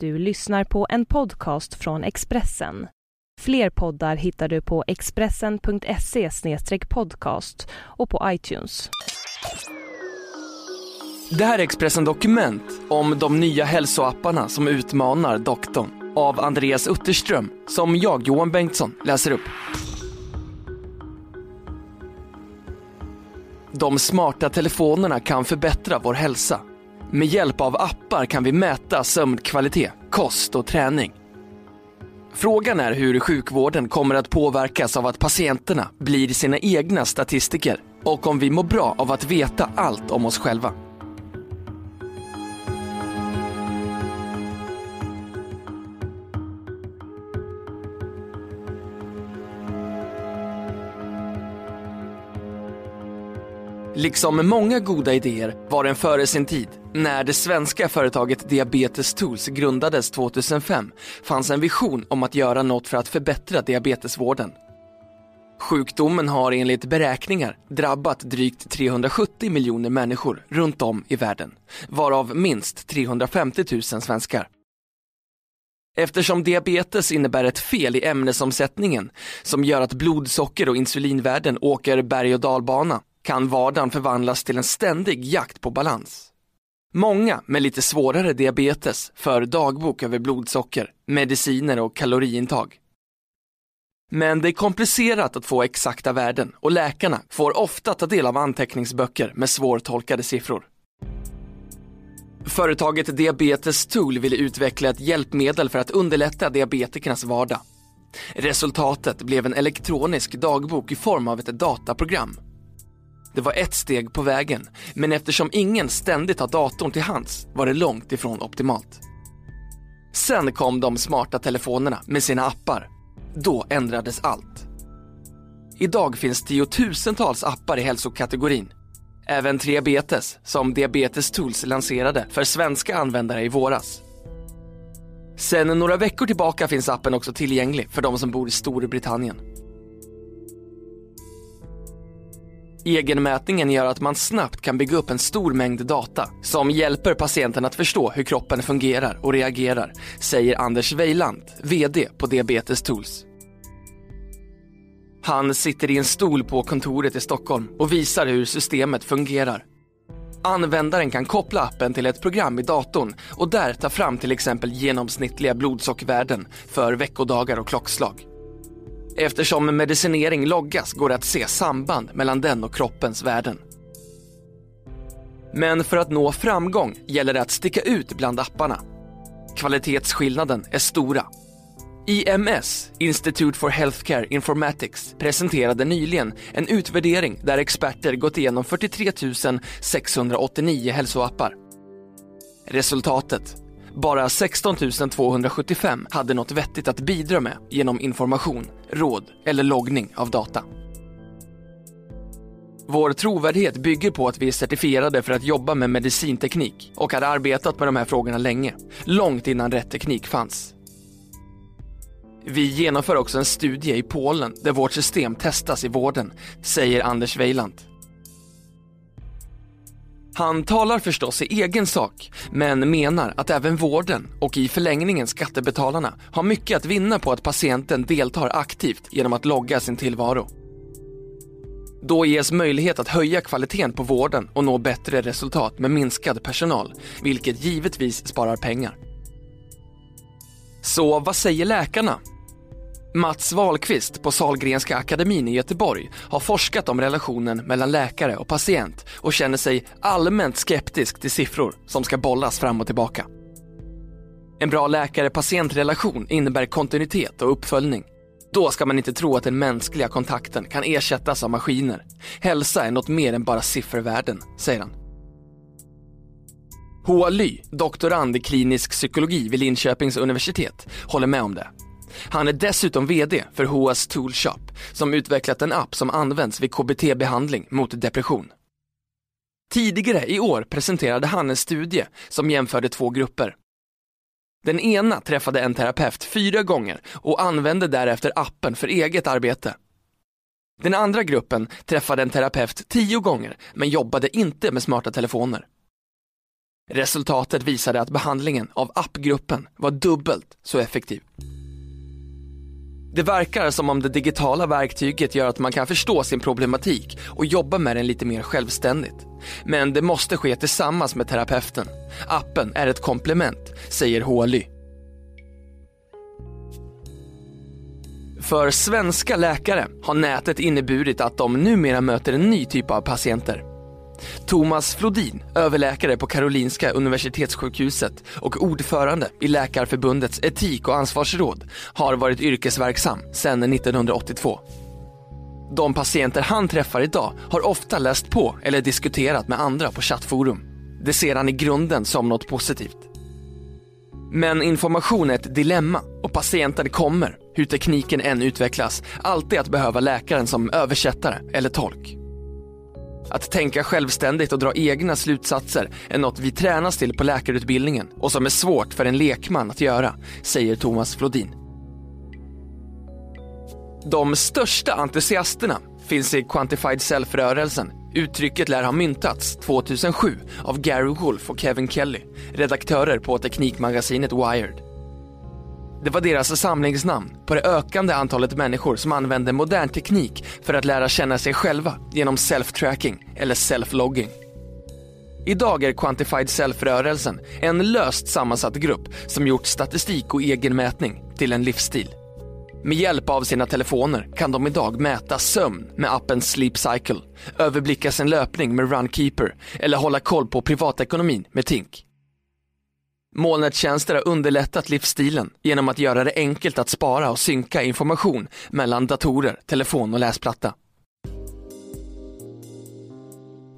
Du lyssnar på en podcast från Expressen. Fler poddar hittar du på expressen.se podcast och på iTunes. Det här är Expressen Dokument om de nya hälsoapparna som utmanar doktorn av Andreas Utterström som jag, Johan Bengtsson, läser upp. De smarta telefonerna kan förbättra vår hälsa. Med hjälp av appar kan vi mäta sömnkvalitet, kost och träning. Frågan är hur sjukvården kommer att påverkas av att patienterna blir sina egna statistiker och om vi mår bra av att veta allt om oss själva. Liksom många goda idéer var den före sin tid. När det svenska företaget Diabetes Tools grundades 2005 fanns en vision om att göra något för att förbättra diabetesvården. Sjukdomen har enligt beräkningar drabbat drygt 370 miljoner människor runt om i världen, varav minst 350 000 svenskar. Eftersom diabetes innebär ett fel i ämnesomsättningen som gör att blodsocker och insulinvärden åker berg och dalbana kan vardagen förvandlas till en ständig jakt på balans. Många med lite svårare diabetes för dagbok över blodsocker, mediciner och kaloriintag. Men det är komplicerat att få exakta värden och läkarna får ofta ta del av anteckningsböcker med svårtolkade siffror. Företaget Diabetes Tool ville utveckla ett hjälpmedel för att underlätta diabetikernas vardag. Resultatet blev en elektronisk dagbok i form av ett dataprogram det var ett steg på vägen, men eftersom ingen ständigt har datorn till hands var det långt ifrån optimalt. Sen kom de smarta telefonerna med sina appar. Då ändrades allt. Idag finns tiotusentals appar i hälsokategorin. Även Triabetes, som Diabetes Tools lanserade för svenska användare i våras. Sen några veckor tillbaka finns appen också tillgänglig för de som bor i Storbritannien. Egenmätningen gör att man snabbt kan bygga upp en stor mängd data som hjälper patienten att förstå hur kroppen fungerar och reagerar, säger Anders Weiland, VD på Diabetes Tools. Han sitter i en stol på kontoret i Stockholm och visar hur systemet fungerar. Användaren kan koppla appen till ett program i datorn och där ta fram till exempel genomsnittliga blodsockervärden för veckodagar och klockslag. Eftersom medicinering loggas går det att se samband mellan den och kroppens värden. Men för att nå framgång gäller det att sticka ut bland apparna. Kvalitetsskillnaden är stora. IMS, Institute for Healthcare Informatics, presenterade nyligen en utvärdering där experter gått igenom 43 689 hälsoappar. Resultatet bara 16 275 hade något vettigt att bidra med genom information, råd eller loggning av data. Vår trovärdighet bygger på att vi är certifierade för att jobba med medicinteknik och har arbetat med de här frågorna länge, långt innan rätt teknik fanns. Vi genomför också en studie i Polen där vårt system testas i vården, säger Anders Weiland. Han talar förstås i egen sak, men menar att även vården och i förlängningen skattebetalarna har mycket att vinna på att patienten deltar aktivt genom att logga sin tillvaro. Då ges möjlighet att höja kvaliteten på vården och nå bättre resultat med minskad personal, vilket givetvis sparar pengar. Så vad säger läkarna Mats Wahlqvist på Salgrenska akademin i Göteborg har forskat om relationen mellan läkare och patient och känner sig allmänt skeptisk till siffror som ska bollas fram och tillbaka. En bra läkare-patientrelation innebär kontinuitet och uppföljning. Då ska man inte tro att den mänskliga kontakten kan ersättas av maskiner. Hälsa är något mer än bara siffervärden, säger han. Hoa Ly, doktorand i klinisk psykologi vid Linköpings universitet, håller med om det. Han är dessutom VD för HOAS Tool Shop som utvecklat en app som används vid KBT-behandling mot depression. Tidigare i år presenterade han en studie som jämförde två grupper. Den ena träffade en terapeut fyra gånger och använde därefter appen för eget arbete. Den andra gruppen träffade en terapeut tio gånger men jobbade inte med smarta telefoner. Resultatet visade att behandlingen av appgruppen var dubbelt så effektiv. Det verkar som om det digitala verktyget gör att man kan förstå sin problematik och jobba med den lite mer självständigt. Men det måste ske tillsammans med terapeuten. Appen är ett komplement, säger Håly. För svenska läkare har nätet inneburit att de numera möter en ny typ av patienter. Thomas Flodin, överläkare på Karolinska Universitetssjukhuset och ordförande i Läkarförbundets etik och ansvarsråd, har varit yrkesverksam sedan 1982. De patienter han träffar idag har ofta läst på eller diskuterat med andra på chattforum. Det ser han i grunden som något positivt. Men information är ett dilemma och patienten kommer, hur tekniken än utvecklas, alltid att behöva läkaren som översättare eller tolk. Att tänka självständigt och dra egna slutsatser är något vi tränas till på läkarutbildningen och som är svårt för en lekman att göra, säger Thomas Flodin. De största entusiasterna finns i Quantified Self-rörelsen. Uttrycket lär ha myntats 2007 av Gary Wolf och Kevin Kelly, redaktörer på teknikmagasinet Wired. Det var deras samlingsnamn på det ökande antalet människor som använde modern teknik för att lära känna sig själva genom self-tracking eller self-logging. Idag är Quantified Self-rörelsen en löst sammansatt grupp som gjort statistik och egenmätning till en livsstil. Med hjälp av sina telefoner kan de idag mäta sömn med appen Sleep Cycle, överblicka sin löpning med Runkeeper eller hålla koll på privatekonomin med Tink. Molnettjänster har underlättat livsstilen genom att göra det enkelt att spara och synka information mellan datorer, telefon och läsplatta.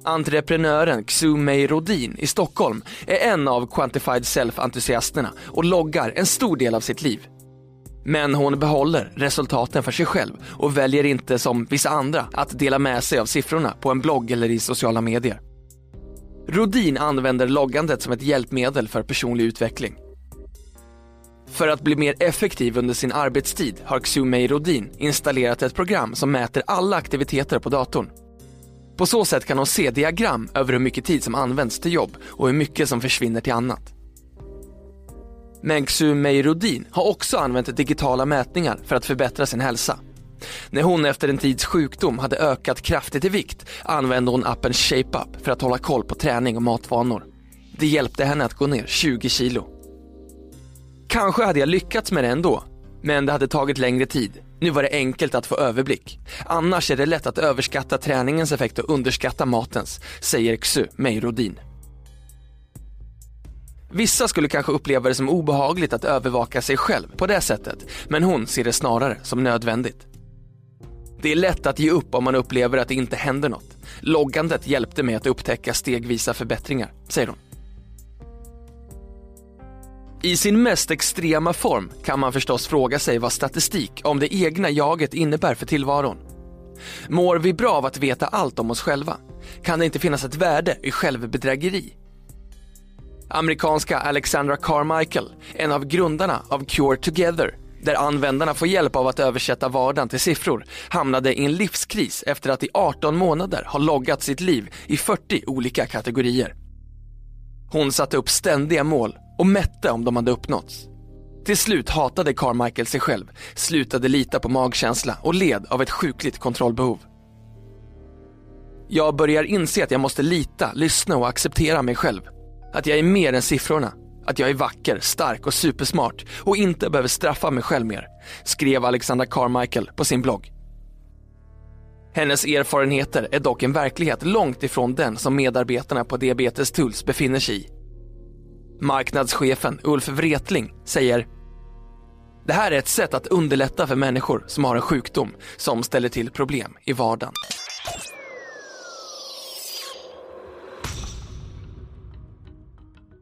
Entreprenören Xumei Rodin i Stockholm är en av Quantified Self-entusiasterna och loggar en stor del av sitt liv. Men hon behåller resultaten för sig själv och väljer inte som vissa andra att dela med sig av siffrorna på en blogg eller i sociala medier. Rodin använder loggandet som ett hjälpmedel för personlig utveckling. För att bli mer effektiv under sin arbetstid har Xumei Rodin installerat ett program som mäter alla aktiviteter på datorn. På så sätt kan hon se diagram över hur mycket tid som används till jobb och hur mycket som försvinner till annat. Men Xumei Rodin har också använt digitala mätningar för att förbättra sin hälsa. När hon efter en tids sjukdom hade ökat kraftigt i vikt använde hon appen ShapeUp för att hålla koll på träning och matvanor. Det hjälpte henne att gå ner 20 kilo. Kanske hade jag lyckats med det ändå, men det hade tagit längre tid. Nu var det enkelt att få överblick. Annars är det lätt att överskatta träningens effekt och underskatta matens, säger Xu Meirodin. Vissa skulle kanske uppleva det som obehagligt att övervaka sig själv på det sättet, men hon ser det snarare som nödvändigt. Det är lätt att ge upp om man upplever att det inte händer något. Loggandet hjälpte mig att upptäcka stegvisa förbättringar, säger hon. I sin mest extrema form kan man förstås fråga sig vad statistik om det egna jaget innebär för tillvaron. Mår vi bra av att veta allt om oss själva? Kan det inte finnas ett värde i självbedrägeri? Amerikanska Alexandra Carmichael, en av grundarna av Cure Together, där användarna får hjälp av att översätta vardagen till siffror, hamnade i en livskris efter att i 18 månader ha loggat sitt liv i 40 olika kategorier. Hon satte upp ständiga mål och mätte om de hade uppnåtts. Till slut hatade Carmichael sig själv, slutade lita på magkänsla och led av ett sjukligt kontrollbehov. Jag börjar inse att jag måste lita, lyssna och acceptera mig själv. Att jag är mer än siffrorna att jag är vacker, stark och supersmart och inte behöver straffa mig själv mer, skrev Alexandra Carmichael på sin blogg. Hennes erfarenheter är dock en verklighet långt ifrån den som medarbetarna på Diabetes Tools befinner sig i. Marknadschefen Ulf Wretling säger Det här är ett sätt att underlätta för människor som har en sjukdom som ställer till problem i vardagen.